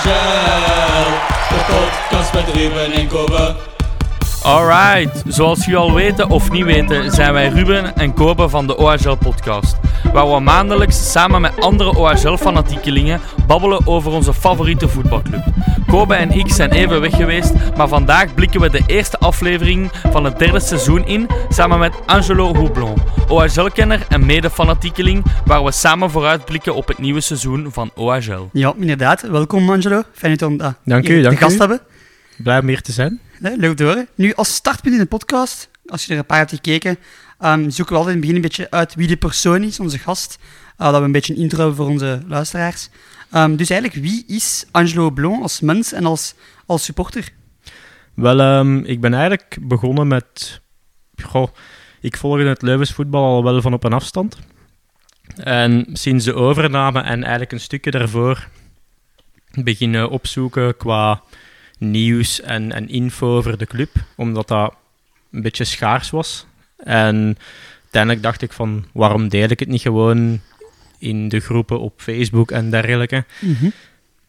OHL, de podcast met Ruben en Kobe. Alright, zoals jullie al weten of niet weten, zijn wij Ruben en Kobe van de OHL podcast. Waar we maandelijks samen met andere OHL-fanatiekelingen babbelen over onze favoriete voetbalclub. Kobe en ik zijn even weg geweest, maar vandaag blikken we de eerste aflevering van het derde seizoen in, samen met Angelo Houblon, OHL-kenner en mede-fanatiekeling, waar we samen vooruitblikken op het nieuwe seizoen van OHL. Ja, inderdaad. Welkom Angelo. Fijn dat we uh, Dank u, dank de gast u. hebben. Blij om hier te zijn. Leuk te horen. Nu, als startpunt in de podcast, als je er een paar hebt gekeken, ehm, zoeken we altijd in het begin een beetje uit wie de persoon is, onze gast. Uh, dat we een beetje een intro hebben voor onze luisteraars. Ehm, dus eigenlijk, wie is Angelo Blon als mens en als, als supporter? Wel, ehm, ik ben eigenlijk begonnen met... Goh, ik volgde het Leuven's voetbal al wel van op een afstand. En sinds de overname en eigenlijk een stukje daarvoor beginnen opzoeken qua nieuws en, en info over de club, omdat dat een beetje schaars was. En uiteindelijk dacht ik van, waarom deel ik het niet gewoon in de groepen op Facebook en dergelijke.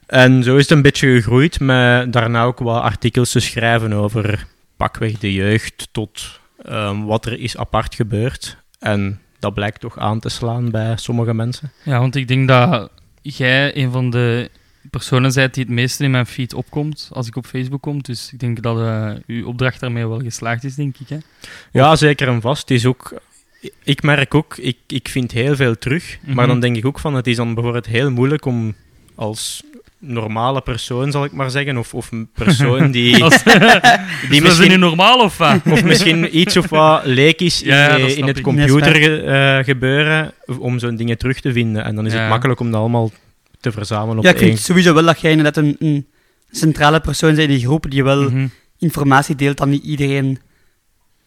En zo is het een beetje gegroeid met daarna ook wat artikels te schrijven over pakweg de jeugd tot ehm, wat er is apart gebeurd. En dat blijkt toch aan te slaan bij sommige mensen. Ja, want ik denk dat jij een van de personen bent die het meeste in mijn feed opkomt als ik op Facebook kom. Dus ik denk dat eh, uw opdracht daarmee wel geslaagd is, denk ik. Hè? Ja, zeker en vast. Het is ook, ik merk ook, ik, ik vind heel veel terug. Mhm. Maar dan denk ik ook van, het is dan bijvoorbeeld heel moeilijk om als normale persoon, zal ik maar zeggen, of, of een persoon die, Als, die nu misschien normaal of wat? Of misschien iets of wat leek is Ja, ja, in, snap het computer ge- eh, gebeuren om zo'n dingen terug te vinden. En dan is Ja. het makkelijk om dat allemaal te verzamelen op Ja, ik één. vind sowieso wel dat jij inderdaad een, een centrale persoon bent in die groep die wel Mhm. informatie deelt dat niet iedereen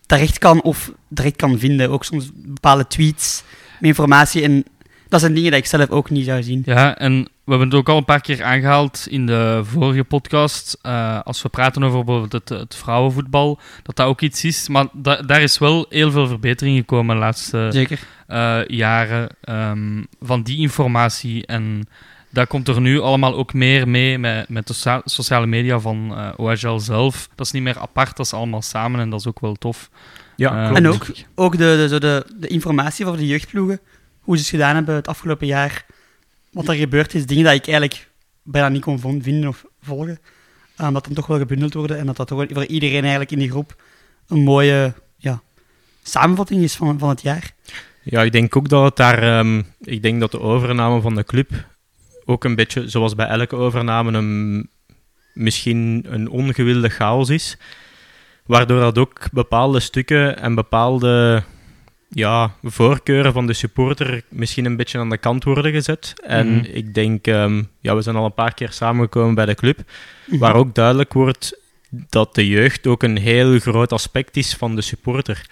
terecht kan of direct kan vinden. Ook soms bepaalde tweets met informatie. En dat zijn dingen die ik zelf ook niet zou zien. Ja, en we hebben het ook al een paar keer aangehaald in de vorige podcast. eh, als we praten over bijvoorbeeld het, het vrouwenvoetbal, dat dat ook iets is. Maar da- daar is wel heel veel verbetering gekomen de laatste Zeker. eh, jaren ehm, van die informatie. En dat komt er nu allemaal ook meer mee met, met de socia- sociale media van eh, OHL zelf. Dat is niet meer apart, dat is allemaal samen en dat is ook wel tof. Ja, Eh, klopt. En ook, ook de, de, zo de, de informatie over de jeugdploegen, hoe ze het gedaan hebben het afgelopen jaar, wat er gebeurd is, dingen dat ik eigenlijk bijna niet kon vinden of volgen. Um, dat dan toch wel gebundeld worden en dat dat toch voor iedereen eigenlijk in die groep een mooie ja, samenvatting is van, van het jaar. Ja, ik denk ook dat het daar... ehm, ik denk dat de overname van de club ook een beetje, zoals bij elke overname, een, misschien een ongewilde chaos is. Waardoor dat ook bepaalde stukken en bepaalde ja, voorkeuren van de supporter misschien een beetje aan de kant worden gezet. En Mhm. ik denk, ehm, ja, we zijn al een paar keer samengekomen bij de club, waar ook duidelijk wordt dat de jeugd ook een heel groot aspect is van de supporter.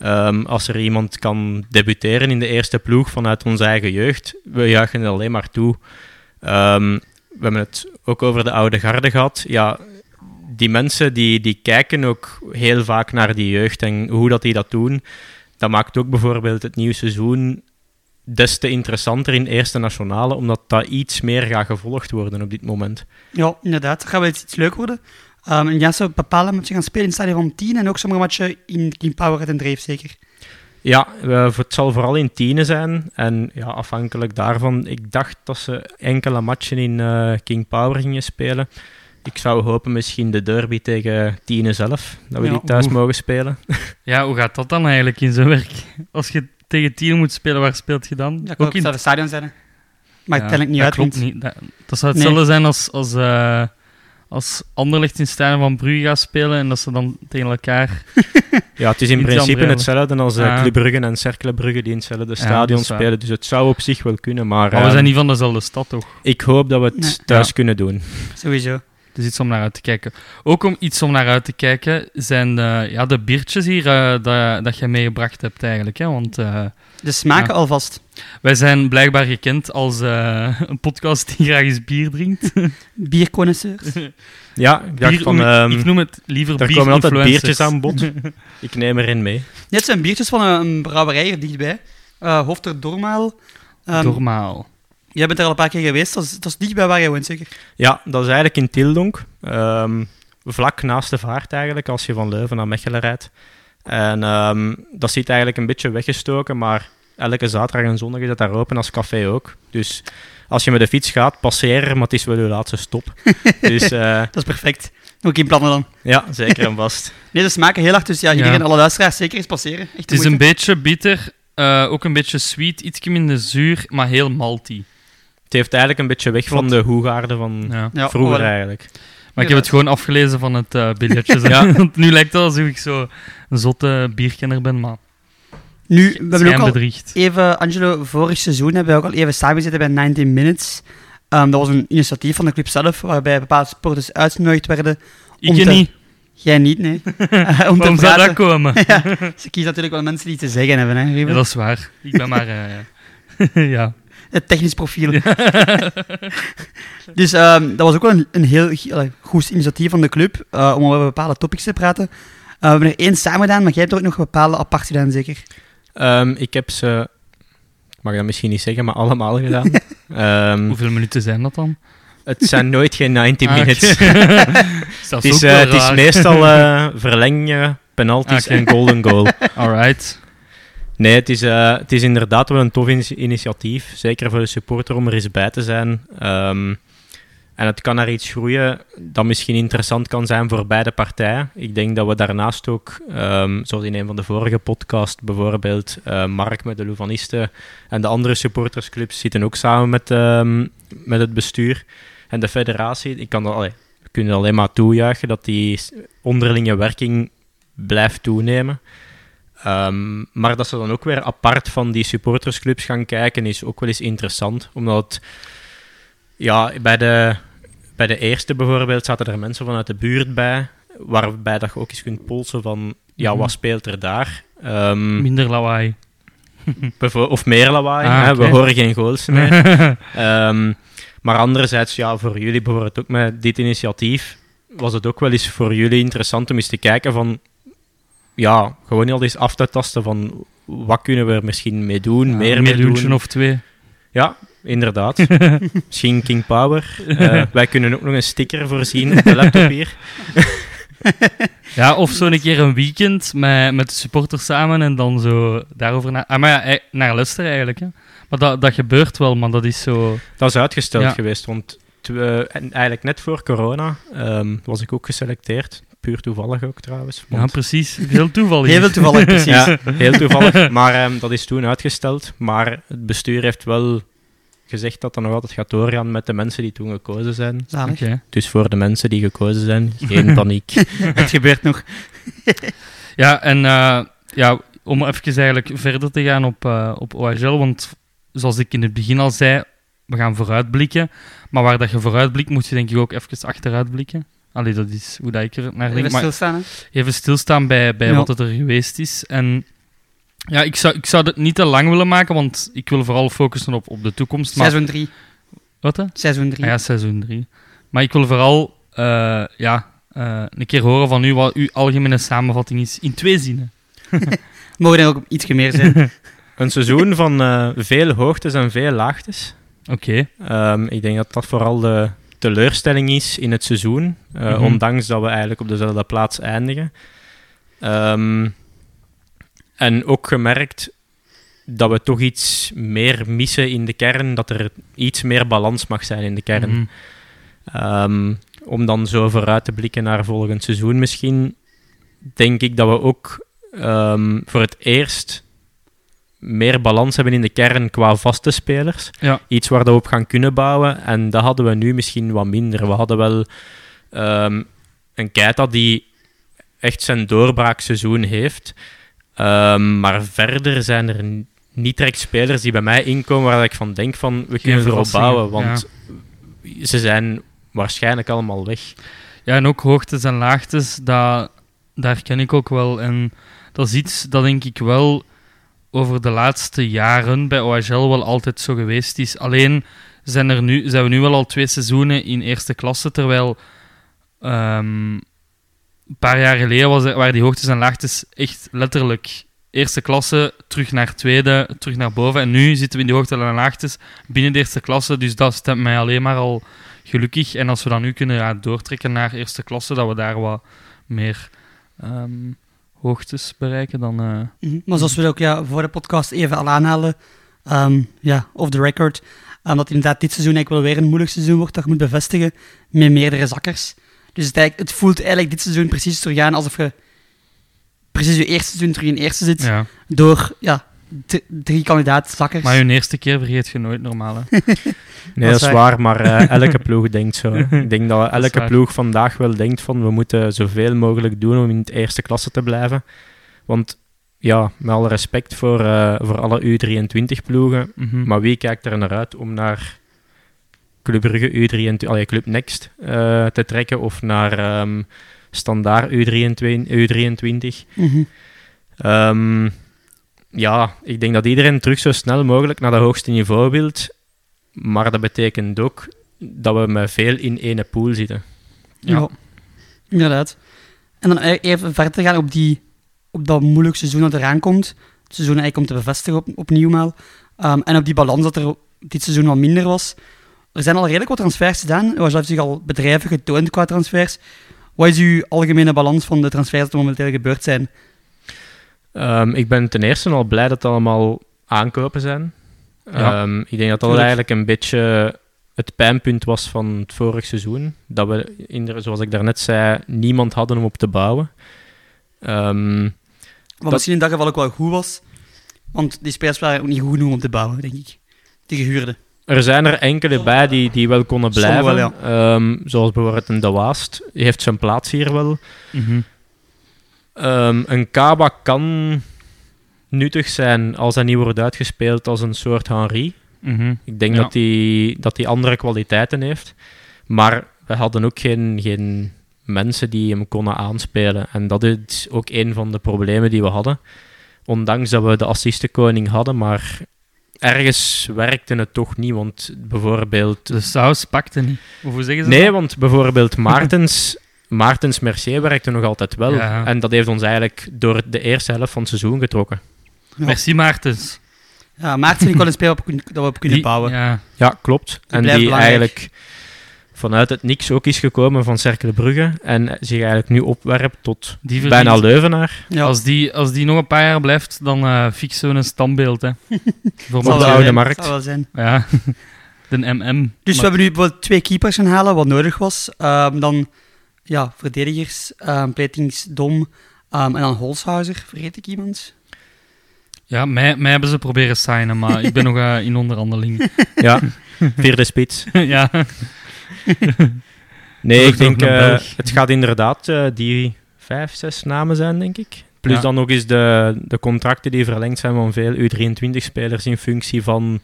Ehm, als er iemand kan debuteren in de eerste ploeg vanuit onze eigen jeugd, we juichen het alleen maar toe. Ehm, we hebben het ook over de oude garde gehad. Ja, die mensen die, die kijken ook heel vaak naar die jeugd en hoe dat die dat doen. Dat maakt ook bijvoorbeeld het nieuwe seizoen des te interessanter in Eerste Nationale, omdat dat iets meer gaat gevolgd worden op dit moment. Ja, inderdaad. Dat gaat wel iets, iets leuk worden. Um, en ja, zo bepaalde matchen gaan spelen in het stadion van 10 en ook sommige matchen in King Power en Dreef, zeker. Ja, eh, het zal vooral in tienen zijn. En ja, afhankelijk daarvan, ik dacht dat ze enkele matchen in eh, King Power gingen spelen. Ik zou hopen misschien de derby tegen Tienen zelf, dat we Ja, die thuis mogen spelen. Ja, hoe gaat dat dan eigenlijk in zijn werk? Als je tegen tien moet spelen, waar speelt je dan? Dat kan ook in het stadion zijn. Maar Ja, uiteindelijk niet dat uit. klopt want- niet. Dat, dat zou hetzelfde zijn als, als, eh, als Anderlecht in stadion van Brugge gaat spelen en dat ze dan tegen elkaar... Ja, het is in principe hetzelfde als Ah. Club Brugge en Cercle Brugge die in hetzelfde stadion spelen. Dus het zou op zich wel kunnen, maar, Maar we zijn niet van dezelfde stad, toch? ik hoop dat we het Nee. thuis Ja. kunnen doen. Sowieso. Dus iets om naar uit te kijken. Ook om iets om naar uit te kijken zijn de, ja, de biertjes hier eh, dat, dat jij meegebracht hebt eigenlijk. Hè? Want eh, De smaken Ja. alvast. wij zijn blijkbaar gekend als eh, een podcast die graag eens bier drinkt. Bierconnoisseurs. Ja, ik Bier- van, ehm, ik noem het liever daar komen altijd biertjes aan bod. ik neem erin mee. Dit zijn biertjes van een, een brouwerij hier dichtbij. Eh Hofter Dormaal. Ehm, Normaal. Jij bent er al een paar keer geweest, dat is, dat is dicht bij waar je woont, zeker? Ja, dat is eigenlijk in Tildonk. Ehm, vlak naast de vaart eigenlijk, als je van Leuven naar Mechelen rijdt. En ehm, dat zit eigenlijk een beetje weggestoken, maar elke zaterdag en zondag is het daar open als café ook. Dus als je met de fiets gaat, passeer er, maar het is wel je laatste stop. dus eh, Dat is perfect. Ook in plannen dan. ja, zeker en vast. Nee, de smaken heel hard, dus ja, Ja. iedereen, alle luisteraars, zeker eens passeren. Echt Het is een beetje bitter, eh, ook een beetje sweet, iets minder zuur, maar heel malty. Het heeft eigenlijk een beetje weg van de hoegaarden van Ja. Vroeger oh, eigenlijk. Maar ik heb het gewoon afgelezen van het eh biljetje. Ja. Want nu lijkt het alsof ik zo een zotte bierkenner ben, maar Nu, we hebben ook al even, Angelo, vorig seizoen hebben we ook al even samengezeten bij 19 Minutes. Ehm, dat was een initiatief van de club zelf, waarbij bepaalde sporters uitgenodigd werden. om Ik te- niet. Jij niet, nee. Om te Waarom zou praten. dat komen? ja, ze kiezen natuurlijk wel mensen die te zeggen hebben, hè? Ja, dat is waar. Ik ben maar... eh, ja. Het technisch profiel. dus ehm, dat was ook wel een, een heel goed initiatief van de club, eh, om over bepaalde topics te praten. Eh, we hebben er één samen gedaan, maar jij hebt er ook nog bepaalde apart gedaan, zeker? Ehm, ik heb ze, ik mag dat misschien niet zeggen, maar allemaal gedaan. Ehm, Hoeveel minuten zijn dat dan? het zijn nooit geen 90 Ah, minutes. dat Het is, eh, het is meestal eh verlengingen, penalties Oké. en golden goal. Alright. Nee, het is, eh, het is inderdaad wel een tof in- initiatief. Zeker voor de supporter om er eens bij te zijn. Ehm, en het kan naar iets groeien dat misschien interessant kan zijn voor beide partijen. Ik denk dat we daarnaast ook, ehm, zoals in een van de vorige podcasts bijvoorbeeld, eh, Mark met de Louvanisten en de andere supportersclubs zitten ook samen met, ehm, met het bestuur en de federatie. Ik kan dat, kunnen alleen maar toejuichen dat die onderlinge werking blijft toenemen. Ehm, maar dat ze dan ook weer apart van die supportersclubs gaan kijken, is ook wel eens interessant. Omdat het- ja, bij, de, bij de eerste bijvoorbeeld zaten er mensen vanuit de buurt bij, waarbij dat je ook eens kunt polsen van, ja, Mhm. wat speelt er daar? Ehm, Minder lawaai. of meer lawaai, Ah, hè, we horen geen goals meer. Ehm, maar anderzijds, ja, voor jullie bijvoorbeeld ook met dit initiatief, was het ook wel eens voor jullie interessant om eens te kijken van, ja, gewoon al eens af te tasten van, wat kunnen we er misschien mee doen, Ja, meer een mee doen. of twee. Ja, inderdaad. misschien King Power. Eh, wij kunnen ook nog een sticker voorzien op de laptop hier. Ja, of zo een keer een weekend met, met de supporters samen en dan zo daarover na... Ah, maar ja, ei- naar luisteren eigenlijk, hè. Maar dat, dat gebeurt wel, maar dat is zo... Dat is uitgesteld Ja. geweest, want en eigenlijk net voor corona ehm, was ik ook geselecteerd. Puur toevallig ook trouwens. Ja, precies. Heel toevallig. Heel toevallig, precies. Ja, heel toevallig. Maar ehm, dat is toen uitgesteld. Maar het bestuur heeft wel gezegd dat dat nog altijd gaat doorgaan met de mensen die toen gekozen zijn. Zalig. Oké. Dus voor de mensen die gekozen zijn, geen paniek. Het gebeurt nog. Ja, en eh, ja, om even eigenlijk verder te gaan op, eh, op OHL, want zoals ik in het begin al zei, we gaan vooruitblikken. Maar waar dat je vooruitblikt, moet je denk ik ook even achteruitblikken. Allee, dat is hoe dat ik er naar denk. Even Maar stilstaan, hè. even stilstaan bij, bij Ja. wat het er geweest is. En ja, ik zou, ik zou het niet te lang willen maken, want ik wil vooral focussen op, op de toekomst. Maar, Seizoen 3. wat hè? Seizoen 3. Ah ja, seizoen 3. Maar ik wil vooral eh, ja, eh, een keer horen van u wat uw algemene samenvatting is in twee zinnen. Mogen er ook iets meer zijn. Een seizoen van eh, veel hoogtes en veel laagtes. Oké. Ehm, ik denk dat dat vooral de teleurstelling is in het seizoen. eh, Mhm. Ondanks dat we eigenlijk op dezelfde plaats eindigen. Ehm, en ook gemerkt dat we toch iets meer missen in de kern. Dat er iets meer balans mag zijn in de kern. Mhm. Ehm, om dan zo vooruit te blikken naar volgend seizoen misschien, denk ik dat we ook ehm, voor het eerst meer balans hebben in de kern qua vaste spelers. Ja. Iets waar we op gaan kunnen bouwen. En dat hadden we nu misschien wat minder. We hadden wel ehm, een Keita die echt zijn doorbraakseizoen heeft. Ehm, maar verder zijn er niet direct spelers die bij mij inkomen waar ik van denk van we kunnen erop bouwen. Want ze zijn waarschijnlijk allemaal weg. Ja, en ook hoogtes en laagtes, dat, daar ken ik ook wel. En dat is iets dat denk ik wel over de laatste jaren bij OHL wel altijd zo geweest is. Alleen zijn, er nu, zijn we nu wel al twee seizoenen in eerste klasse, terwijl ehm, een paar jaar geleden was er, waren die hoogtes en laagtes echt letterlijk eerste klasse, terug naar tweede, terug naar boven. En nu zitten we in de hoogte en laagtes binnen de eerste klasse. Dus dat stemt mij alleen maar al gelukkig. En als we dan nu kunnen ja, doortrekken naar eerste klasse, dat we daar wat meer ehm, hoogtes bereiken, dan... eh, Mhm. Maar zoals we ook ja, voor de podcast even al aanhalen, ehm, ja, off the record, um, dat inderdaad dit seizoen eigenlijk wel weer een moeilijk seizoen wordt dat je moet bevestigen met meerdere zakkers. Dus het, het voelt eigenlijk dit seizoen precies teruggaan alsof je precies je eerste seizoen terug in eerste zit, ja. door ja, drie kandidaat-zakkers. Maar je eerste keer vergeet je nooit normaal. Hè. Nee, dat is waar, maar eh, elke ploeg denkt zo. Ik denk dat elke ploeg vandaag wel denkt van we moeten zoveel mogelijk doen om in de eerste klasse te blijven. Want ja, met alle respect voor, eh, voor alle U23-ploegen, Mhm. maar wie kijkt er naar uit om naar Club Brugge U23, allee, Club Next eh, te trekken of naar ehm, Standaard U23? U23? Mhm. Ehm, ja, ik denk dat iedereen terug zo snel mogelijk naar dat hoogste niveau wilt. Maar dat betekent ook dat we met veel in ene pool zitten. Ja. Ja. inderdaad. En dan e- even verder te gaan op, die, op dat moeilijk seizoen dat eraan komt. Het seizoen eigenlijk om te bevestigen op, opnieuw maar. Ehm, en op die balans dat er dit seizoen wat minder was. Er zijn al redelijk wat transfers gedaan. Er heeft zich al bedrijven getoond qua transfers. Wat is uw algemene balans van de transfers die momenteel gebeurd zijn? Ehm, ik ben ten eerste al blij dat het allemaal aankopen zijn. Ja. Ehm, ik denk dat dat Tuurlijk. eigenlijk een beetje het pijnpunt was van het vorig seizoen. Dat we, in de- zoals ik daarnet zei, niemand hadden om op te bouwen. Ehm, Wat Dat- misschien in dat geval ook wel goed was. Want die spelers waren ook niet goed genoeg om te bouwen, denk ik. De gehuurde. Er zijn er enkele bij die, die wel konden blijven. wel, Ehm, zoals bijvoorbeeld een De Waast. Die heeft zijn plaats hier wel. Mhm. Ehm, een Kaba kan nuttig zijn als hij niet wordt uitgespeeld als een soort Henri. Mhm. Ik denk Ja. dat hij dat die andere kwaliteiten heeft. Maar we hadden ook geen, geen mensen die hem konden aanspelen. En dat is ook een van de problemen die we hadden. Ondanks dat we de assistenkoning hadden, maar ergens werkte het toch niet. Want bijvoorbeeld De saus pakte niet. Of hoe zeggen ze Nee, dat? want bijvoorbeeld Maartens, Maartens Mercier werkte nog altijd wel. Ja. En dat heeft ons eigenlijk door de eerste helft van het seizoen getrokken. Ja. Merci Maartens. Ja, Maarten vind ik wel een speler kun- dat we op kunnen Die- bouwen. Ja. Ja, klopt. en die belangrijk. eigenlijk vanuit het niks ook is gekomen van Cercle Brugge. En zich eigenlijk nu opwerpt tot Die bijna Leuvenaar. Ja. Als, die, als die nog een paar jaar blijft, dan eh fixen we een standbeeld. Hè. Voor de oude zijn, markt. zal wel zijn. Ja, de MM. Dus we hebben nu twee keepers gaan halen, wat nodig was. Ehm, dan ja, verdedigers, um, Platings, Dom ehm, en dan Holshouser. Vergeet ik iemand? Ja, mij, mij hebben ze proberen signen, maar ik ben nog eh, in onderhandeling. Ja, vierde spits. ja. Nee, ik denk, eh, het gaat inderdaad eh, die vijf, zes namen zijn, denk ik. Plus Ja. dan nog eens de, de contracten die verlengd zijn van veel U23-spelers in functie van,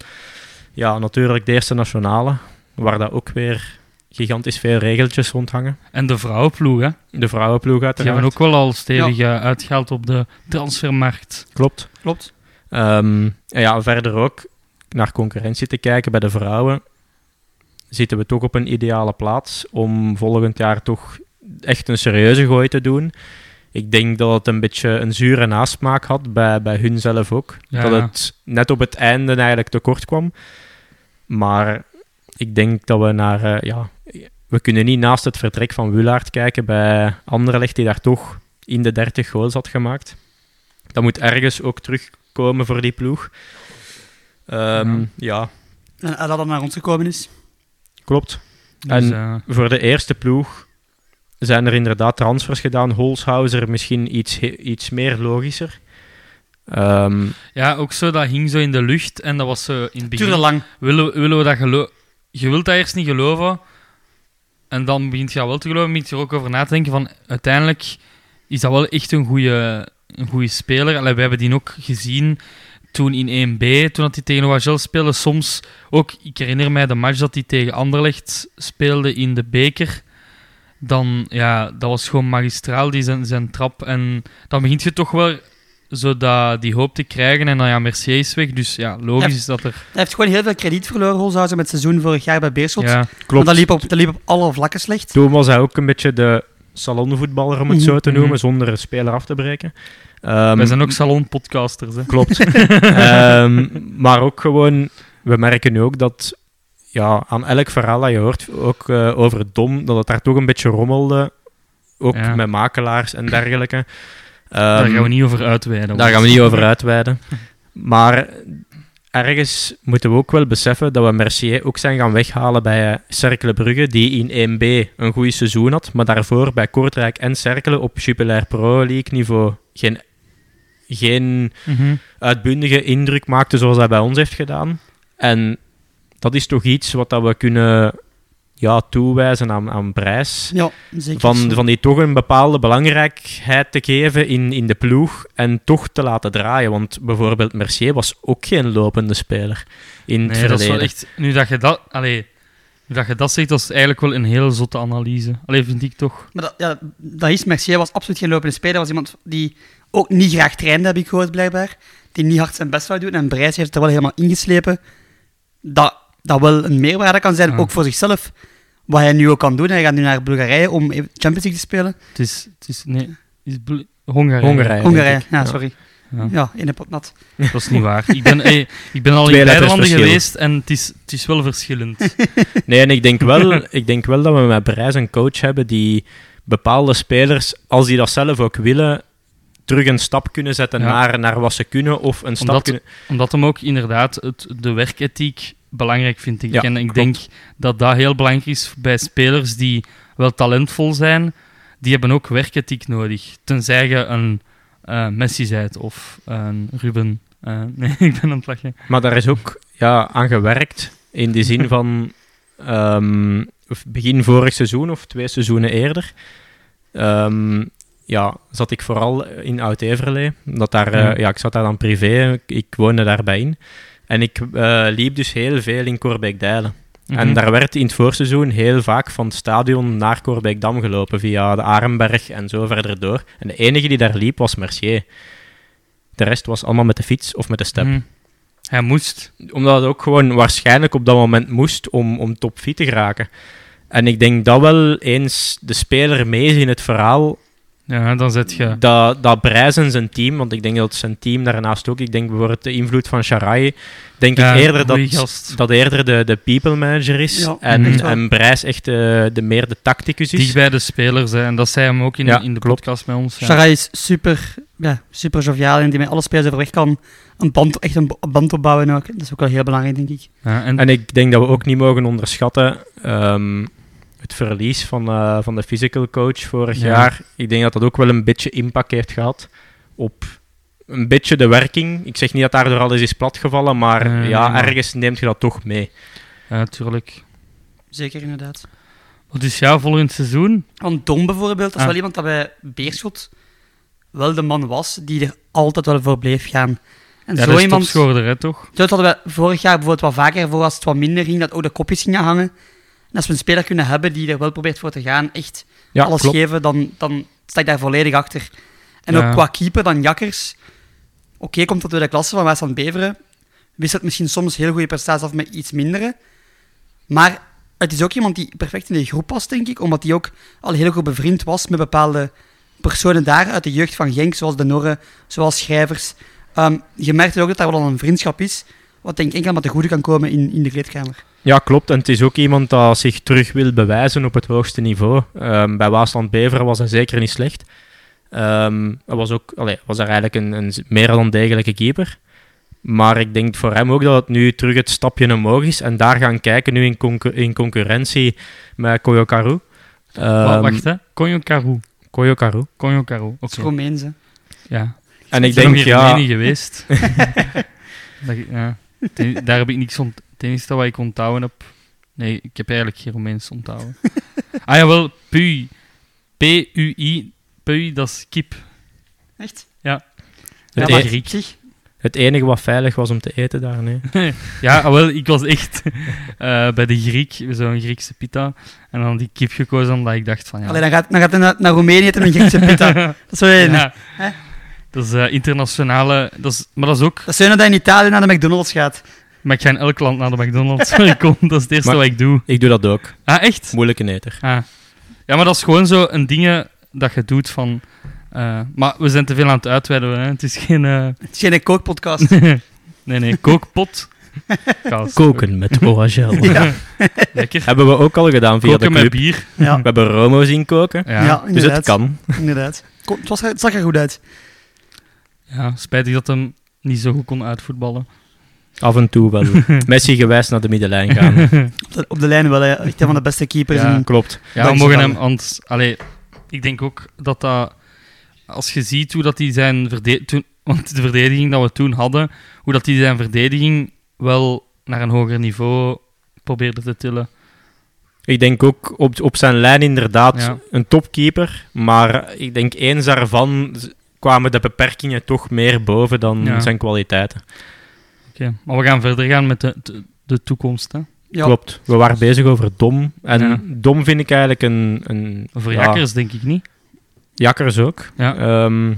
ja, natuurlijk de eerste nationale, waar dat ook weer gigantisch veel regeltjes rondhangen. En de vrouwenploeg, hè. De vrouwenploeg Die uiteraard. hebben ook wel al stevig eh, uitgehaald op de transfermarkt. Klopt. Klopt. Ehm, en ja, verder ook naar concurrentie te kijken bij de vrouwen, zitten we toch op een ideale plaats om volgend jaar toch echt een serieuze gooi te doen. Ik denk dat het een beetje een zure nasmaak had bij, bij hun zelf ook. Ja. Dat het net op het einde eigenlijk tekort kwam. Maar ik denk dat we naar... eh, ja, we kunnen niet naast het vertrek van Wulaert kijken bij Anderlecht, die daar toch in de 30 goals had gemaakt. Dat moet ergens ook terugkomen voor die ploeg. Ehm, Ja. ja, En dat dat naar ons gekomen is. klopt. Dus, En- eh, Voor de eerste ploeg zijn er inderdaad transfers gedaan. Holshouser misschien iets, iets meer logischer. Ehm, ja, ook zo, dat hing zo in de lucht. En dat was zo in het begin... duurde lang. Willen, we- willen we dat geloven? Je wilt dat eerst niet geloven. En dan begint je dat wel te geloven. begint je er ook over na te denken van... Uiteindelijk is dat wel echt een goede een goede speler. Allee, we hebben die ook gezien toen in 1B, toen dat hij tegen OHL speelde. Soms ook, ik herinner mij de match dat hij tegen Anderlecht speelde in de beker. Dan, ja, dat was gewoon magistraal, die zijn, zijn trap. En dan begint je toch wel zo dat, die hoop te krijgen. En dan ja, Mercier is weg. Dus ja, logisch is dat er... Hij heeft gewoon heel veel krediet verloren, Holshouser, met het seizoen vorig jaar bij Beerschot. Ja, Want klopt. dat liep, op, dat liep op alle vlakken slecht. Toen was hij ook een beetje de salonvoetballer, om het zo te mhm. noemen, zonder een speler af te breken. Ehm, Wij zijn ook salonpodcasters. Hè. Klopt. Ehm, maar ook gewoon, we merken nu ook dat ja, aan elk verhaal dat je hoort, ook eh, over het dom, dat het daar toch een beetje rommelde. Ook Ja. met makelaars en dergelijke. Daar Ehm, gaan we niet over uitweiden. daar gaan we niet over uitweiden. Maar ergens moeten we ook wel beseffen dat we Mercier ook zijn gaan weghalen bij eh, Cercle Brugge, die in 1B een goed seizoen had, maar daarvoor bij Kortrijk en Cercle op Jupiler Pro League niveau geen, geen Mhm. uitbundige indruk maakte zoals hij bij ons heeft gedaan. En dat is toch iets wat dat we kunnen ja, toewijzen aan, aan prijs. Ja, zeker. Van, zo. van die toch een bepaalde belangrijkheid te geven in, in de ploeg en toch te laten draaien. Want bijvoorbeeld Mercier was ook geen lopende speler in het Nee, dat is verleden. wel echt... Nu dat je dat... Allee, nu dat je dat zegt, dat is eigenlijk wel een heel zotte analyse. Allee, vind ik toch. Maar dat, ja, dat is, Mercier was absoluut geen lopende speler. was iemand die ook niet graag trainde, heb ik gehoord, blijkbaar. Die niet hard zijn best wou doen. En Brijs heeft er wel helemaal ingeslepen. Dat, dat wel een meerwaarde kan zijn, Ja. ook voor zichzelf. Wat hij nu ook kan doen. Hij gaat nu naar Bulgarije om even Champions League te spelen. Het is... Het is nee, het is Hongarije. Hongarije. Hongarije, ja, sorry. Ja, Ja, in de pot nat. dat is niet waar. Ik ben, hey, ik ben al Twee in beide landen geweest en het is, het is wel verschillend. Nee, en ik denk, wel, ik denk wel dat we met Brijs een coach hebben die bepaalde spelers, als die dat zelf ook willen, terug een stap kunnen zetten Ja. naar, naar wat ze kunnen. Of een stap Omdat- kunnen... Omdat hem ook inderdaad het, de werkethiek belangrijk vindt. Ik. Ja, en ik klopt. denk dat dat heel belangrijk is bij spelers die wel talentvol zijn. Die hebben ook werkethiek nodig. Tenzij je een eh, Messi zijt of een Ruben. Eh, nee, ik ben aan het lachen. Maar daar is ook ja, aan gewerkt, in de zin van ehm, begin vorig seizoen of twee seizoenen eerder. ehm, ja, zat ik vooral in Oud-Everlee. Dat daar, eh, Ja. ja, ik zat daar dan privé, ik, ik woonde daarbij in. En ik eh, liep dus heel veel in Corbeek-Dijlen. En Mhm. daar werd in het voorseizoen heel vaak van het stadion naar Corbeek-Dam gelopen, via de Arenberg en zo verder door. En de enige die daar liep was Mercier. De rest was allemaal met de fiets of met de step Mhm. Hij moest. omdat het ook gewoon waarschijnlijk op dat moment moest om, om top te geraken. En ik denk dat wel eens de speler mee is in het verhaal, Ja, dan zet je. dat, dat Brijs en zijn team, want ik denk dat zijn team daarnaast ook, ik denk bijvoorbeeld de invloed van Sharai, denk Ja, ik eerder dat, gast. dat eerder de, de people manager is Ja, en, echt en Brijs echt de, de meer de tacticus is. Dicht bij de spelers. Hè. En dat zei hem ook in, Ja, in de klopt. podcast met ons. Ja. Sharai is super, ja, super joviaal en die met alle spelers overweg kan een band, echt een band opbouwen ook. Dat is ook wel heel belangrijk, denk ik. Ja, en, En ik denk dat we ook niet mogen onderschatten ehm, het verlies van, eh, van de physical coach vorig Ja. jaar. Ik denk dat dat ook wel een beetje impact heeft gehad op een beetje de werking. Ik zeg niet dat daardoor alles is platgevallen, maar ja, maar- ergens neemt je dat toch mee. ja, natuurlijk. Zeker, inderdaad. Wat is jouw volgend seizoen? Want Dom bijvoorbeeld, dat is Ah. wel iemand dat bij Beerschot wel de man was die er altijd wel voor bleef gaan. En Ja, zo dat is iemand... hè, toch? Dat hadden we vorig jaar bijvoorbeeld wat vaker voor als het wat minder ging, dat ook de kopjes gingen hangen. En als we een speler kunnen hebben die er wel probeert voor te gaan, echt Ja, alles klopt. geven, dan, dan sta ik daar volledig achter. En Ja. ook qua keeper, dan Jakkers. Oké, komt dat door de klasse van West aan Beveren. Wisselt misschien soms heel goede prestaties af met iets mindere. Maar het is ook iemand die perfect in de groep past, denk ik. Omdat hij ook al heel goed bevriend was met bepaalde personen daar uit de jeugd van Genk, zoals de Norre, zoals schrijvers. Ehm, je merkt ook dat daar wel een vriendschap is, wat denk ik enkel maar te goede kan komen in, in de kleedkamer. Ja, klopt. En het is ook iemand dat zich terug wil bewijzen op het hoogste niveau. Ehm, bij Waasland Beveren was hij zeker niet slecht. Ehm hij was, ook, allee, was er eigenlijk een, een meer dan degelijke keeper. Maar ik denk voor hem ook dat het nu terug het stapje omhoog is. En daar gaan kijken nu in, in concurrentie met Koyokaru. Wa- Um, Wacht, hè. Konjo Karu. Konjo Karu. Is Romeins, hè. Ja. En ik ben denk, ja... Geweest. dat, ja. Ten- daar heb ik niks ont... Het enige wat ik onthouden heb... Nee, ik heb eigenlijk geen Romeins onthouden. ah, jawel. Pui. P-U-I. Pui, dat is kip. Echt? Ja, Het, maar e- het enige wat veilig was om te eten daar, nee. Ja, ah, wel, ik was echt eh, bij de Griek, zo'n Griekse pita. En dan die kip gekozen omdat ik dacht van ja... Allee, dan gaat, dan gaat hij naar, naar Roemenië eten met een Griekse pita. Dat is wel een. Ja. Hè? Dat is eh, internationale... Dat is, maar dat is ook... Dat zo dat hij in Italië naar de McDonald's gaat. Maar ik ga in elk land naar de McDonald's waar ik kom. Dat is het eerste Maar- wat ik doe. Ik doe dat ook. Ah, echt? Moeilijke eter. Ah. Ja, maar dat is gewoon zo een ding dat je doet van... Eh, maar we zijn te veel aan het uitweiden. Hè. Het is geen... eh, Het is geen kookpodcast. nee, nee, kookpot. Koken met OHL. ja, Lekker. Hebben we ook al gedaan via Koken de met bier. ja, We hebben Romo zien koken. Ja. ja, Dus het kan. inderdaad. Kom, het, was, het zag er goed uit. Ja, spijtig dat hem niet zo goed kon uitvoetballen. Af en toe wel. Messi gewijs naar de middenlijn gaan. Op de, op de lijn wel, hè. echt een van de beste keepers. Ja. in- Klopt. Ja, we mogen hem... Want, allee, ik denk ook dat dat... Als je ziet hoe dat hij zijn verdediging... Want de verdediging dat we toen hadden, hoe dat hij zijn verdediging wel naar een hoger niveau probeerde te tillen. Ik denk ook op, op zijn lijn inderdaad Ja. een topkeeper. Maar ik denk eens daarvan kwamen de beperkingen toch meer boven dan Ja. zijn kwaliteiten. Oké, maar we gaan verder gaan met de, de, de toekomst. Hè. Ja, Klopt. We waren bezig over Dom. En Ja. Dom vind ik eigenlijk een... een ja, Jakkers denk ik niet. Jakkers ook. Ja. Ehm,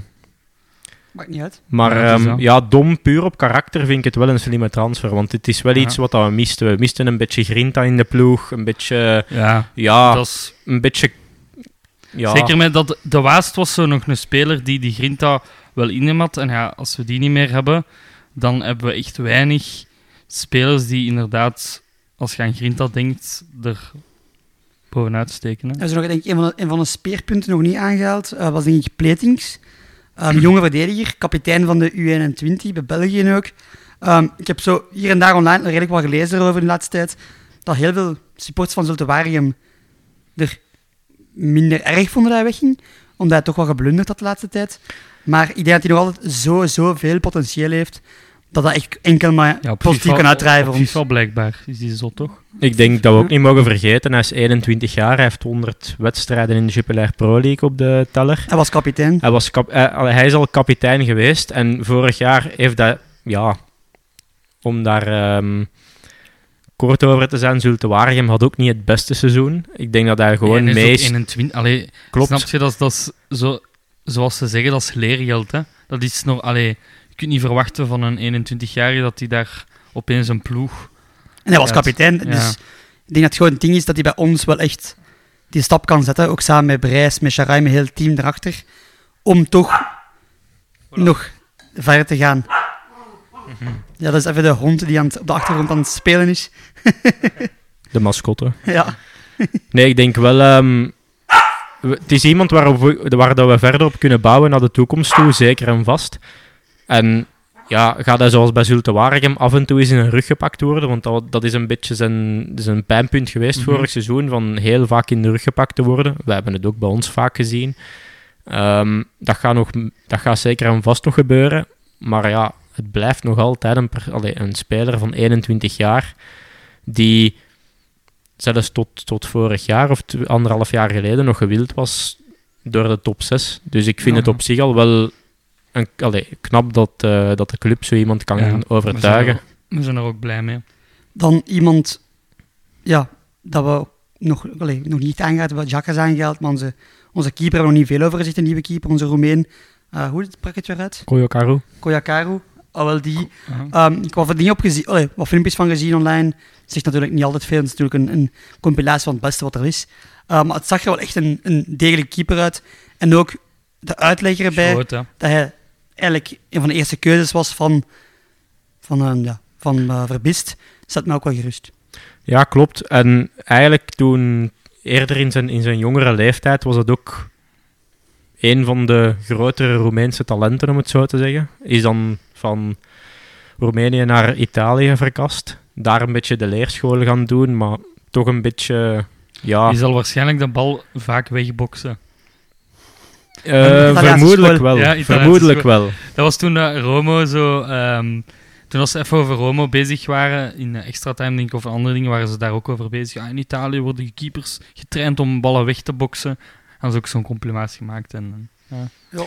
maakt niet uit. maar ehm, ja, Dom puur op karakter vind ik het wel een slimme transfer. Want het is wel Ja. iets wat we misten. We misten een beetje grinta in de ploeg. Een beetje... Ja, Ja, dat is... een beetje... Ja, Zeker met dat de Waast was zo nog een speler die die Grinta wel in hem had. En ja, als we die niet meer hebben, dan hebben we echt weinig spelers die inderdaad, als je aan Grinta denkt, er bovenuit steken. Hè. Er is nog denk ik, een, van de, een van de speerpunten nog niet aangehaald. eh, was denk ik Pletings. Ehm, jonge verdediger, kapitein van de U21, bij België ook. Ehm, ik heb zo hier en daar online redelijk wat gelezen erover in de laatste tijd. Dat heel veel supporters van Zulte Waregem er minder erg vonden dat hij wegging. Omdat hij toch wel geblunderd had de laatste tijd. Maar ik denk dat hij nog altijd zo, zo veel potentieel heeft. Dat dat echt enkel maar Ja, positief kan uitdraaien voor op. FIFA blijkbaar is die zo toch? Ik denk dat we ook niet mogen vergeten, hij is 21 jaar, hij heeft 100 wedstrijden in de Jupiler Pro League op de teller. Hij was kapitein. Hij, was kap- eh, hij is al kapitein geweest en vorig jaar heeft dat, ja, om daar ehm, kort over te zijn, Zulte Waregem had ook niet het beste seizoen. Ik denk dat hij gewoon Nee, meest... 21. Allee, Klopt. Snap je, dat, is- dat is zo, zoals ze zeggen, dat is leergeld. Hè? Dat is nog, allee, je kunt niet verwachten van een 21-jarige dat hij daar opeens een ploeg... En hij was kapitein. ja. Dus ik denk dat het gewoon het ding is dat hij bij ons wel echt die stap kan zetten. Ook samen met Brijs, met Sharai, met heel het team erachter. Om toch nog verder te gaan. Ja, dat is even de hond die aan het- op de achtergrond aan het spelen is. De mascotte. Ja, Nee, ik denk wel... ehm, het is iemand waarop we, waar dat we verder op kunnen bouwen naar de toekomst toe, zeker en vast. En ja, gaat hij zoals bij Zulte Waregem af en toe eens in een rug gepakt worden? Want dat, dat is een beetje zijn, zijn pijnpunt geweest Mhm. vorig seizoen, van heel vaak in de rug gepakt te worden. We hebben het ook bij ons vaak gezien. Ehm, dat, gaat nog, dat gaat zeker en vast nog gebeuren. Maar ja, het blijft nog altijd een, allee, een speler van 21 jaar die zelfs tot, tot vorig jaar of anderhalf jaar geleden nog gewild was door de top 6. Dus ik vind Ja. het op zich al wel een, allee, knap dat, eh, dat de club zo iemand kan Ja, overtuigen. We zijn, er, we zijn er ook blij mee. dan iemand ja, dat we nog, allee, nog niet aangehaald hebben. Jack is aangehaald, maar onze, onze keeper hebben we nog niet veel over gezegd. Een nieuwe keeper, onze Roemeen. Eh, hoe sprak het weer uit? Koyokaru. Koyakaru. Alhoewel die Aha. Um, ik heb wat dingen op gezien, allee, wat filmpjes van gezien online. Zegt natuurlijk niet altijd veel, het is natuurlijk een, een compilatie van het beste wat er is. Uh, maar het zag er wel echt een, een degelijke keeper uit. En ook de uitleg erbij, Groot, dat hij eigenlijk een van de eerste keuzes was van, van, uh, ja, van uh, Verbist, zet me ook wel gerust. Ja, klopt. En eigenlijk toen, eerder in zijn, in zijn jongere leeftijd, was het ook een van de grotere Roemeense talenten, om het zo te zeggen. Is dan van Roemenië naar Italië verkast. Daar een beetje de leerschool gaan doen, maar toch een beetje... Ja, Die zal waarschijnlijk de bal vaak wegboksen. eh, vermoedelijk wel. Ja, vermoedelijk wel. Dat was toen dat Romo zo... ehm, toen als ze even over Romo bezig waren, in eh, extra time denk ik, of andere dingen, waren ze daar ook over bezig. Ja, in Italië worden de keepers getraind om ballen weg te boksen. En ze ook zo'n complimatie gemaakt. En, ja.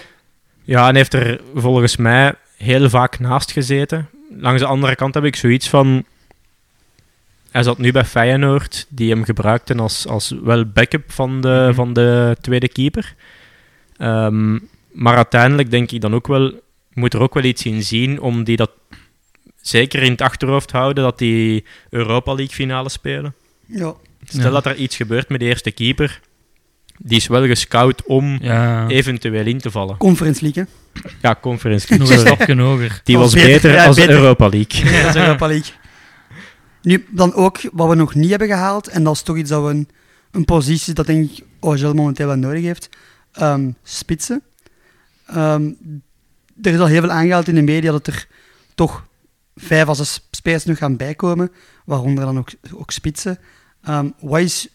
Ja, en heeft er volgens mij heel vaak naast gezeten. Langs de andere kant heb ik zoiets van... Hij zat nu bij Feyenoord, die hem gebruikten als, als wel backup van de, Mhm. van de tweede keeper. Ehm, maar uiteindelijk denk ik dan ook wel... Moet er ook wel iets in zien om die dat zeker in het achterhoofd houden, dat die Europa League finale spelen. Ja. Stel Ja. dat er iets gebeurt met de eerste keeper, die is wel gescout om Ja, eventueel in te vallen. Conference League, hè. Ja, Conference nog een stapje hoger. Die was beter, als. Europa League. Ja, dat is Europa League. Nu, dan ook wat we nog niet hebben gehaald, en dat is toch iets dat we een, een positie dat denk ik OHL momenteel wel nodig heeft. Ehm, spitsen. Ehm, er is al heel veel aangehaald in de media dat er toch vijf à zes spelers nog gaan bijkomen, waaronder dan ook, ook spitsen. Ehm, wat is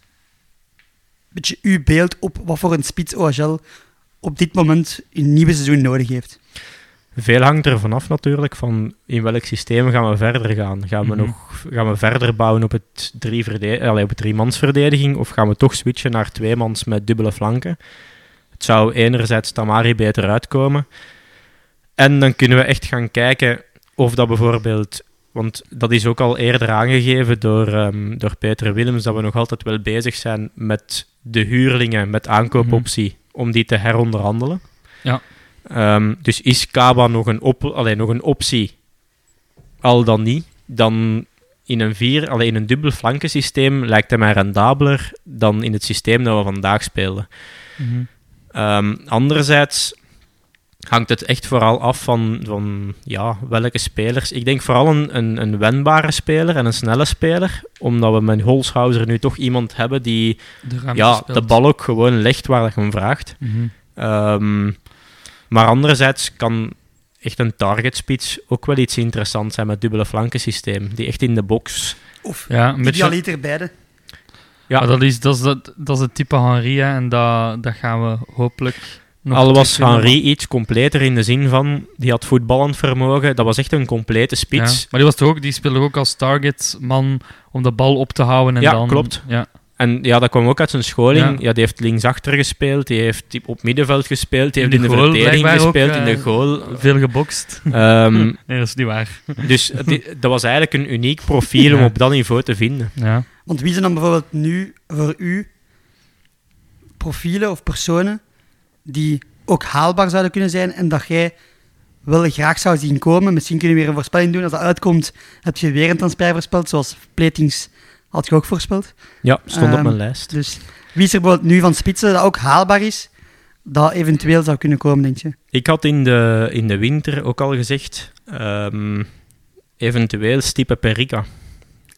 een beetje uw beeld op wat voor een spits OHL op dit moment in het nieuwe seizoen nodig heeft? Veel hangt er vanaf natuurlijk, van in welk systeem gaan we verder gaan. Gaan we, Mhm. nog, gaan we verder bouwen op, het drie allee, op het driemansverdediging of gaan we toch switchen naar tweemans met dubbele flanken? Het zou enerzijds Tamari beter uitkomen. En dan kunnen we echt gaan kijken of dat bijvoorbeeld... Want dat is ook al eerder aangegeven door, ehm, door Peter Willems, dat we nog altijd wel bezig zijn met de huurlingen, met aankoopoptie, om die te heronderhandelen. Ja. Ehm, dus is Kaba nog een, op, allee, nog een optie? Al dan niet. Dan in een, vier, allee, in een dubbel flankensysteem lijkt hij mij rendabeler dan in het systeem dat we vandaag spelen. Mhm. Ehm, anderzijds hangt het echt vooral af van, van ja, welke spelers. Ik denk vooral een, een, een wendbare speler en een snelle speler, omdat we met Holshouser nu toch iemand hebben die De ja, speelt. de bal ook gewoon legt waar je hem vraagt. Mhm. Ehm, maar anderzijds kan echt een target spits ook wel iets interessants zijn met dubbele flankensysteem, die echt in de box... Of Ja, idealiter beide? Ja. Maar dat, is, dat, is, dat, dat is het type Henri, hè, en dat, dat gaan we hopelijk nog Al was. Henri iets completer in de zin van, die had voetballend vermogen, dat was echt een complete Ja, spits. maar die, was toch ook, die speelde ook als targetman om de bal op te houden en Ja, dan... klopt. Ja, En ja, dat kwam ook uit zijn scholing. Ja. Ja. die heeft linksachter gespeeld, die heeft op middenveld gespeeld, die In heeft in de goal verdediging ook, gespeeld, in eh, de goal. veel gebokst. Ehm, nee, dat is niet waar. dus die- dat was eigenlijk een uniek profiel om op dat niveau te vinden. Ja. Want wie zijn dan bijvoorbeeld nu voor u profielen of personen die ook haalbaar zouden kunnen zijn en dat jij wel graag zou zien komen? Misschien kunnen we weer een voorspelling doen. Als dat uitkomt, heb je weer een transfer voorspeld, zoals Platings had je ook voorspeld. Ja, stond op Ehm, mijn lijst. Dus wie is er bijvoorbeeld nu van spitsen dat ook haalbaar is, dat eventueel zou kunnen komen, denk je? Ik had in de, in de winter ook al gezegd, ehm, eventueel Stipe Perica.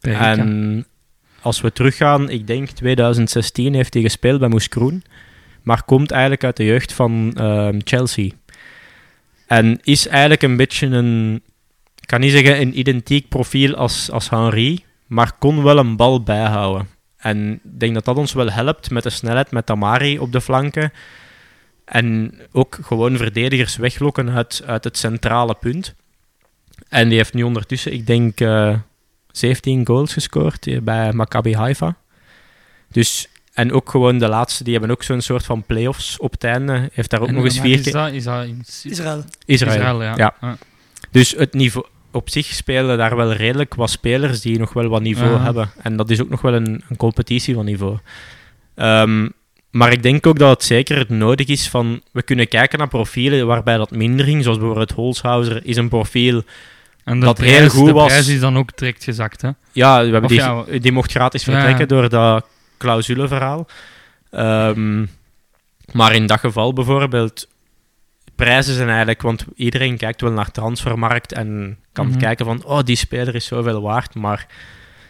Perica. En als we teruggaan, ik denk 2016 heeft hij gespeeld bij Moes Kroen, maar komt eigenlijk uit de jeugd van ehm, Chelsea. En is eigenlijk een beetje een, ik kan niet zeggen een identiek profiel als, als Henri, maar kon wel een bal bijhouden. En ik denk dat dat ons wel helpt met de snelheid met Tamari op de flanken. En ook gewoon verdedigers weglokken uit, uit het centrale punt. En die heeft nu ondertussen, ik denk, eh, 17 goals gescoord eh, bij Maccabi Haifa. Dus, en ook gewoon de laatste, die hebben ook zo'n soort van play-offs op het einde. Heeft daar ook En nog eens vier is keer... dat, is dat in Is- Israël. Israël. Israël, ja. Ja. Ja. Dus het niveau, op zich spelen daar wel redelijk wat spelers die nog wel wat niveau Ja. hebben. En dat is ook nog wel een, een competitie van niveau. Ehm, maar ik denk ook dat het zeker nodig is van... We kunnen kijken naar profielen waarbij dat minder ging. Zoals bijvoorbeeld Holshouser is een profiel... En de Dat prijs, heel goed de was. prijs is dan ook direct gezakt, hè? Ja, we hebben Of die, ja, die mocht gratis Ja, vertrekken ja. door dat clausuleverhaal. Ehm, maar in dat geval bijvoorbeeld... Prijzen zijn eigenlijk... Want iedereen kijkt wel naar transfermarkt en kan Mhm. kijken van... Oh, die speler is zoveel waard. Maar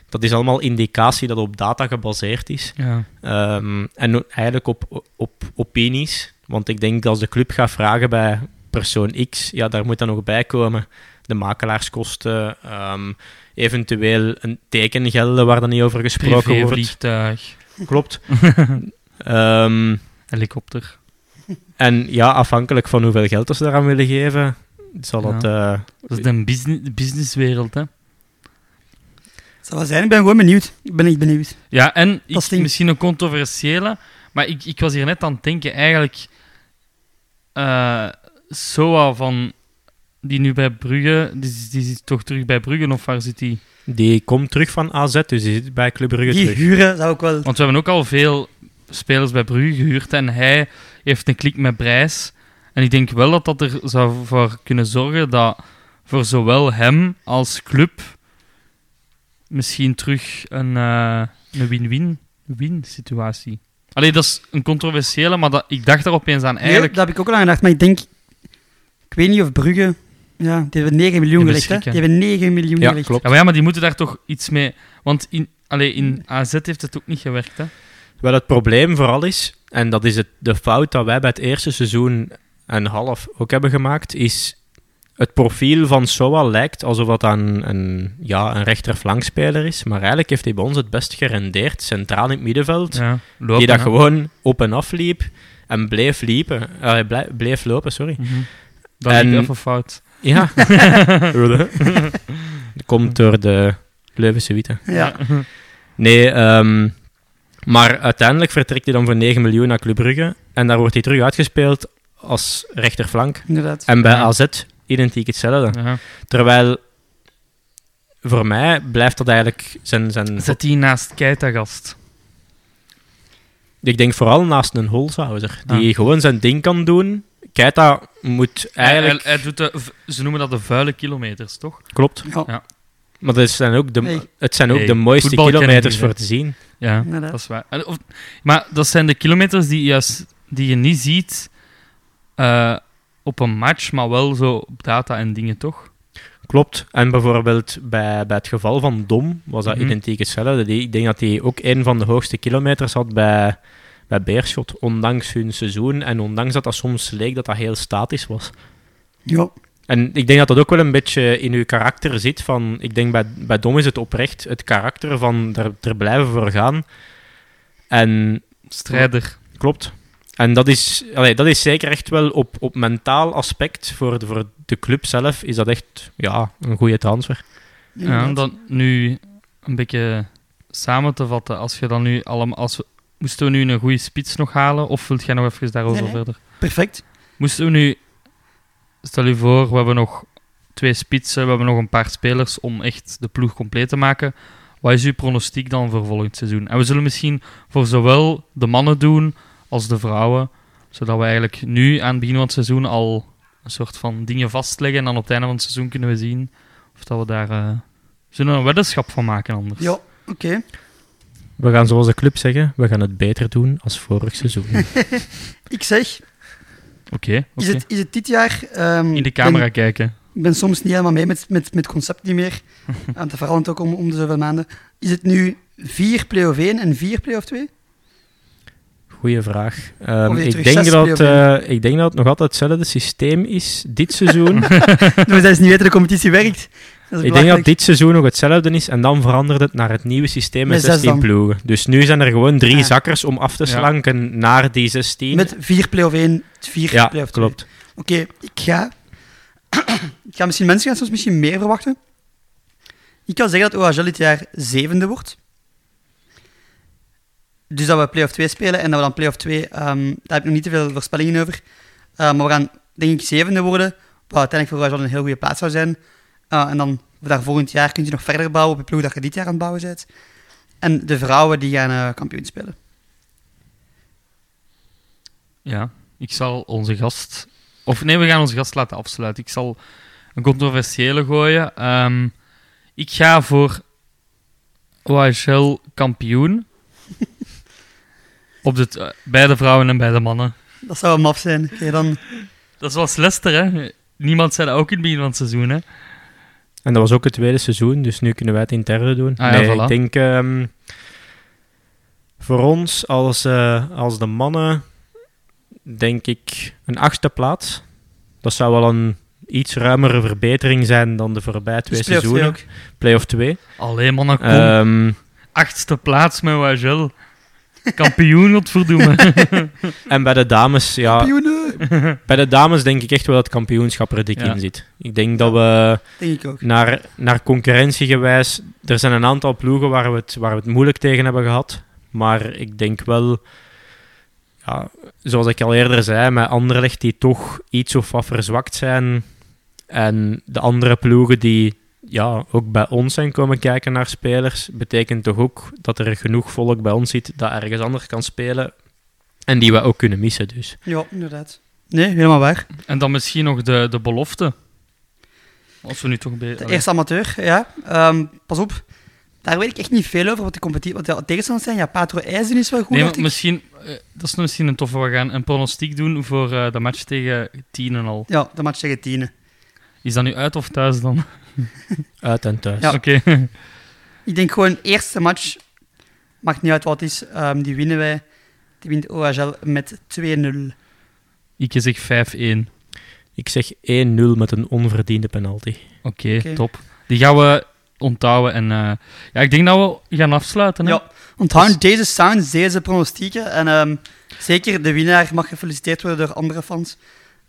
dat is allemaal indicatie dat op data gebaseerd is. Ja. Ehm, en eigenlijk op, op opinies. Want ik denk dat als de club gaat vragen bij persoon X, ja, daar moet dan nog bij komen de makelaarskosten, ehm, eventueel een tekengelden waar dan niet over gesproken wordt. Privévliegtuig, Klopt. Ehm, helikopter. en ja, afhankelijk van hoeveel geld ze daaraan willen geven, zal dat... eh, Dat is de business, businesswereld, hè? Zou wel zijn, ik ben gewoon benieuwd. Ik ben echt benieuwd. Ja, en ik, misschien een controversiële, maar ik, ik was hier net aan het denken, eigenlijk... eh Soa van... Die nu bij Brugge... Die, is- die zit toch terug bij Brugge, of waar zit die? Die komt terug van AZ, dus die zit bij Club Brugge Die terug. huren zou ook wel... Want we hebben ook al veel spelers bij Brugge gehuurd en hij heeft een klik met prijs. En ik denk wel dat dat er zou voor kunnen zorgen dat voor zowel hem als club misschien terug een, eh, een win-win win situatie. Allee, dat is een controversiële, maar dat, ik dacht er opeens aan. Nee, Eigenlijk, daar heb ik ook al aan gedacht, maar ik denk... Ik weet niet of Brugge... Ja, die hebben 9 miljoen gelegd, hè? Die hebben 9 miljoen Ja, gelegd. klopt. Ja, maar ja, maar die moeten daar toch iets mee... Want in, allee, in AZ heeft het ook niet gewerkt, hè? Wel, het probleem vooral is, en dat is het, de fout dat wij bij het eerste seizoen en half ook hebben gemaakt, is het profiel van Soa lijkt alsof dat een, een, ja, een rechterflankspeler is, maar eigenlijk heeft hij bij ons het best gerendeerd, centraal in het middenveld, Ja, lopen, die dat hè. gewoon op en af liep en bleef, liepen, eh, bleef lopen. Sorry. Mhm. Dat En- liep even fout. Ja. Komt door de Leuvense Witte. Ja. Nee, ehm, maar uiteindelijk vertrekt hij dan voor 9 miljoen naar Club Brugge. En daar wordt hij terug uitgespeeld als rechterflank. inderdaad. En bij Ja. AZ identiek hetzelfde. Ja. Terwijl voor mij blijft dat eigenlijk zijn. zijn Zet die naast Keita, gast. ik denk vooral naast een Holzhauser, die Ah. gewoon zijn ding kan doen. Keita moet eigenlijk. Hij, hij doet de, ze noemen dat de vuile kilometers, toch? Klopt. Ja, Ja. Maar dat zijn ook de, het zijn ook de mooiste voetbal kilometers voor te zien. Ja, Inderdaad. dat is waar. En of- maar dat zijn de kilometers die, juist, die je niet ziet eh, op een match, maar wel zo op data en dingen, toch? Klopt. En bijvoorbeeld bij, bij het geval van Dom was dat Mhm. identiek hetzelfde. Ik denk dat hij ook een van de hoogste kilometers had bij, bij Beerschot, ondanks hun seizoen. En ondanks dat dat soms leek dat dat heel statisch was. Ja. En ik denk dat dat ook wel een beetje in uw karakter zit. Van, ik denk bij, bij Dom is het oprecht het karakter van er, er blijven voor gaan. En Strijder. klopt. En dat is, allee, dat is zeker echt wel op, op mentaal aspect voor de, voor de club zelf is dat echt ja, een goede transfer. Ja, om dan nu een beetje samen te vatten. Als je dan nu allemaal... Als moesten we nu een goede spits nog halen? Of wilt jij nog even daarover Nee, nee. verder? Perfect. Moesten we nu... Stel je voor, we hebben nog twee spitsen, we hebben nog een paar spelers om echt de ploeg compleet te maken. Wat is uw pronostiek dan voor volgend seizoen? En we zullen misschien voor zowel de mannen doen als de vrouwen, zodat we eigenlijk nu aan het begin van het seizoen al een soort van dingen vastleggen en dan op het einde van het seizoen kunnen we zien of dat we daar... eh, zullen we een weddenschap van maken anders? Ja, oké. We gaan zoals de club zeggen, we gaan het beter doen als vorig seizoen. Ik zeg, Oké, oké. is, het, is het dit jaar... ehm, In de camera ben- kijken. Ik ben soms niet helemaal mee met, met, met het concept niet meer. Want het verandert ook om, om de zoveel maanden. Is het nu 4 play-off 1 en 4 play-off 2? Goeie vraag. Ehm, ik, denk dat, eh, ik denk dat het nog altijd hetzelfde systeem is dit seizoen. Dus dat is niet weten de competitie werkt. Ik denk dat dit seizoen nog hetzelfde is en dan verandert het naar het nieuwe systeem met Met zes 16 dan. ploegen. Dus nu zijn er gewoon drie zakkers om af te Ja. slanken naar die 16. Met 4 play-off 1, 4 ja, play-off 2. klopt. Oké, ik ga... ik ga misschien... Mensen gaan soms misschien meer verwachten. Ik kan zeggen dat OHL dit jaar zevende wordt. Dus dat we play-off 2 spelen en dat we dan play-off 2... ehm, daar heb ik nog niet te veel voorspellingen over. Eh, maar we gaan, denk ik, zevende worden. Wat uiteindelijk voor OHL een heel goede plaats zou zijn. En dan daar volgend jaar kun je nog verder bouwen op de ploeg dat je dit jaar aan het bouwen bent. En de vrouwen die gaan eh, kampioen spelen. Ja, ik zal onze gast... Of nee, we gaan onze gast laten afsluiten. Ik zal een controversiële gooien. Ehm, ik ga voor OHL kampioen. Op de t- eh, bij de vrouwen en bij de mannen. Dat zou een maf zijn. Dan... Dat is zoals Leicester, hè. Niemand zei dat ook in het begin van het seizoen, hè. En dat was ook het tweede seizoen, dus nu kunnen wij het interne doen. Ah, ja, nee, voilà. ik denk ehm, voor ons als, eh, als de mannen, denk ik een achtste plaats. Dat zou wel een iets ruimere verbetering zijn dan de voorbije twee Dus play-off twee seizoenen. Play-off 2. Allee, mannen, kom. Ehm, Achtste plaats met OHL. Kampioen, godverdomme. en bij de dames, ja, Kampioenen! bij de dames denk ik echt wel dat het kampioenschap er dik Ja. in zit. Ik denk dat we Denk ik ook. naar, naar concurrentiegewijs, er zijn een aantal ploegen waar we, het, waar we het moeilijk tegen hebben gehad. Maar ik denk wel, ja, zoals ik al eerder zei, met Anderlecht die toch iets of wat verzwakt zijn. En de andere ploegen die ja, ook bij ons zijn komen kijken naar spelers, betekent toch ook dat er genoeg volk bij ons zit dat ergens anders kan spelen. En die we ook kunnen missen. Dus. Ja, inderdaad. Nee, helemaal waar. en dan misschien nog de, de belofte. Als we nu toch... Be- De eerste amateur, ja. Ehm, pas op. Daar weet ik echt niet veel over wat de competitie, wat de tegenstanders zijn. Ja, Patro IJzen is wel goed. Nee, maar misschien, eh, dat is misschien een toffe. We gaan een pronostiek doen voor eh, de match tegen Tienen al. Ja, de match tegen Tiene. Is dat nu uit of thuis dan? Uit en thuis. Ja. Oké. Ik denk gewoon, eerste match, maakt niet uit wat het is, ehm, die winnen wij. Die wint OHL met 2-0. Ik zeg 5-1. Ik zeg 1-0 met een onverdiende penalty. Oké, top. Die gaan we onthouden. En eh, ja, ik denk dat we gaan afsluiten. Hè? Ja, onthoud deze sounds, deze pronostieken. En ehm, zeker de winnaar mag gefeliciteerd worden door andere fans.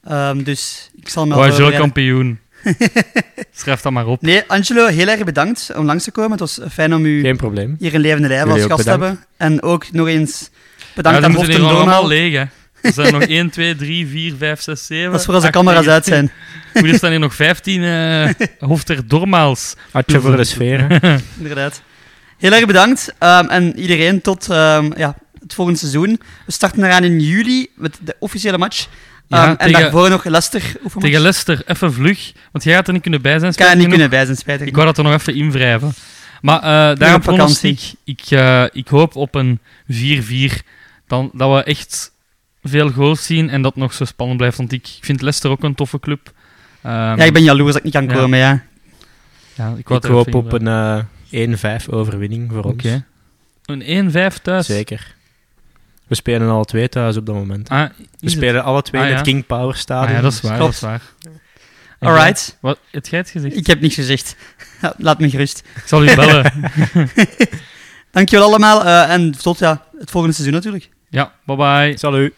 Ehm, dus ik zal me al OHL kampioen. Schrijf dat maar op. Nee, Angelo, heel erg bedankt om langs te komen. Het was fijn om u Geen probleem. hier in Levende Lijf als gast te hebben. En ook nog eens Ja, bedankt die aan moeten Horten hier allemaal leeg, hè. Er zijn nog 1, 2, 3, 4, 5, 6, 7. Dat is voor als de camera's uit zijn. Goed, er staan hier nog 15 eh Hofter Dormaals. Hartje voor de sfeer. Inderdaad. Heel erg bedankt. ehm, en iedereen tot ehm, ja, het volgende seizoen. We starten eraan in juli met de officiële match. Ja, en tegen- daarvoor nog Leicester. Tegen Leicester, even vlug. Want jij gaat er niet kunnen bij zijn. Ik kan er niet genoeg. kunnen bij zijn, spijtig. Ik wou dat er nog even invrijven. Maar eh daar op een pronostiek. Ik, eh, ik hoop op een 4-4. Dan, dat we echt veel goals zien en dat het nog zo spannend blijft. Want ik vind Leicester ook een toffe club. Ehm, Ja, ik ben jaloers dat ik niet kan komen, ja. ja, ik, Ik hoop op een eh 1-5 overwinning voor ons. Oké. Een 1-5 thuis. Zeker. We spelen alle twee thuis op dat moment. Ah, We het? spelen alle twee Ah, in ja. het King Power Stadion. Ah, ja, dat is waar. Klopt. Dat is waar. Alright. Wat heb jij het gezegd? Ik heb niks gezegd. Laat me gerust. Ik zal u bellen. Dankjewel allemaal. eh, en tot ja, het volgende seizoen natuurlijk. ja, bye bye. Salut.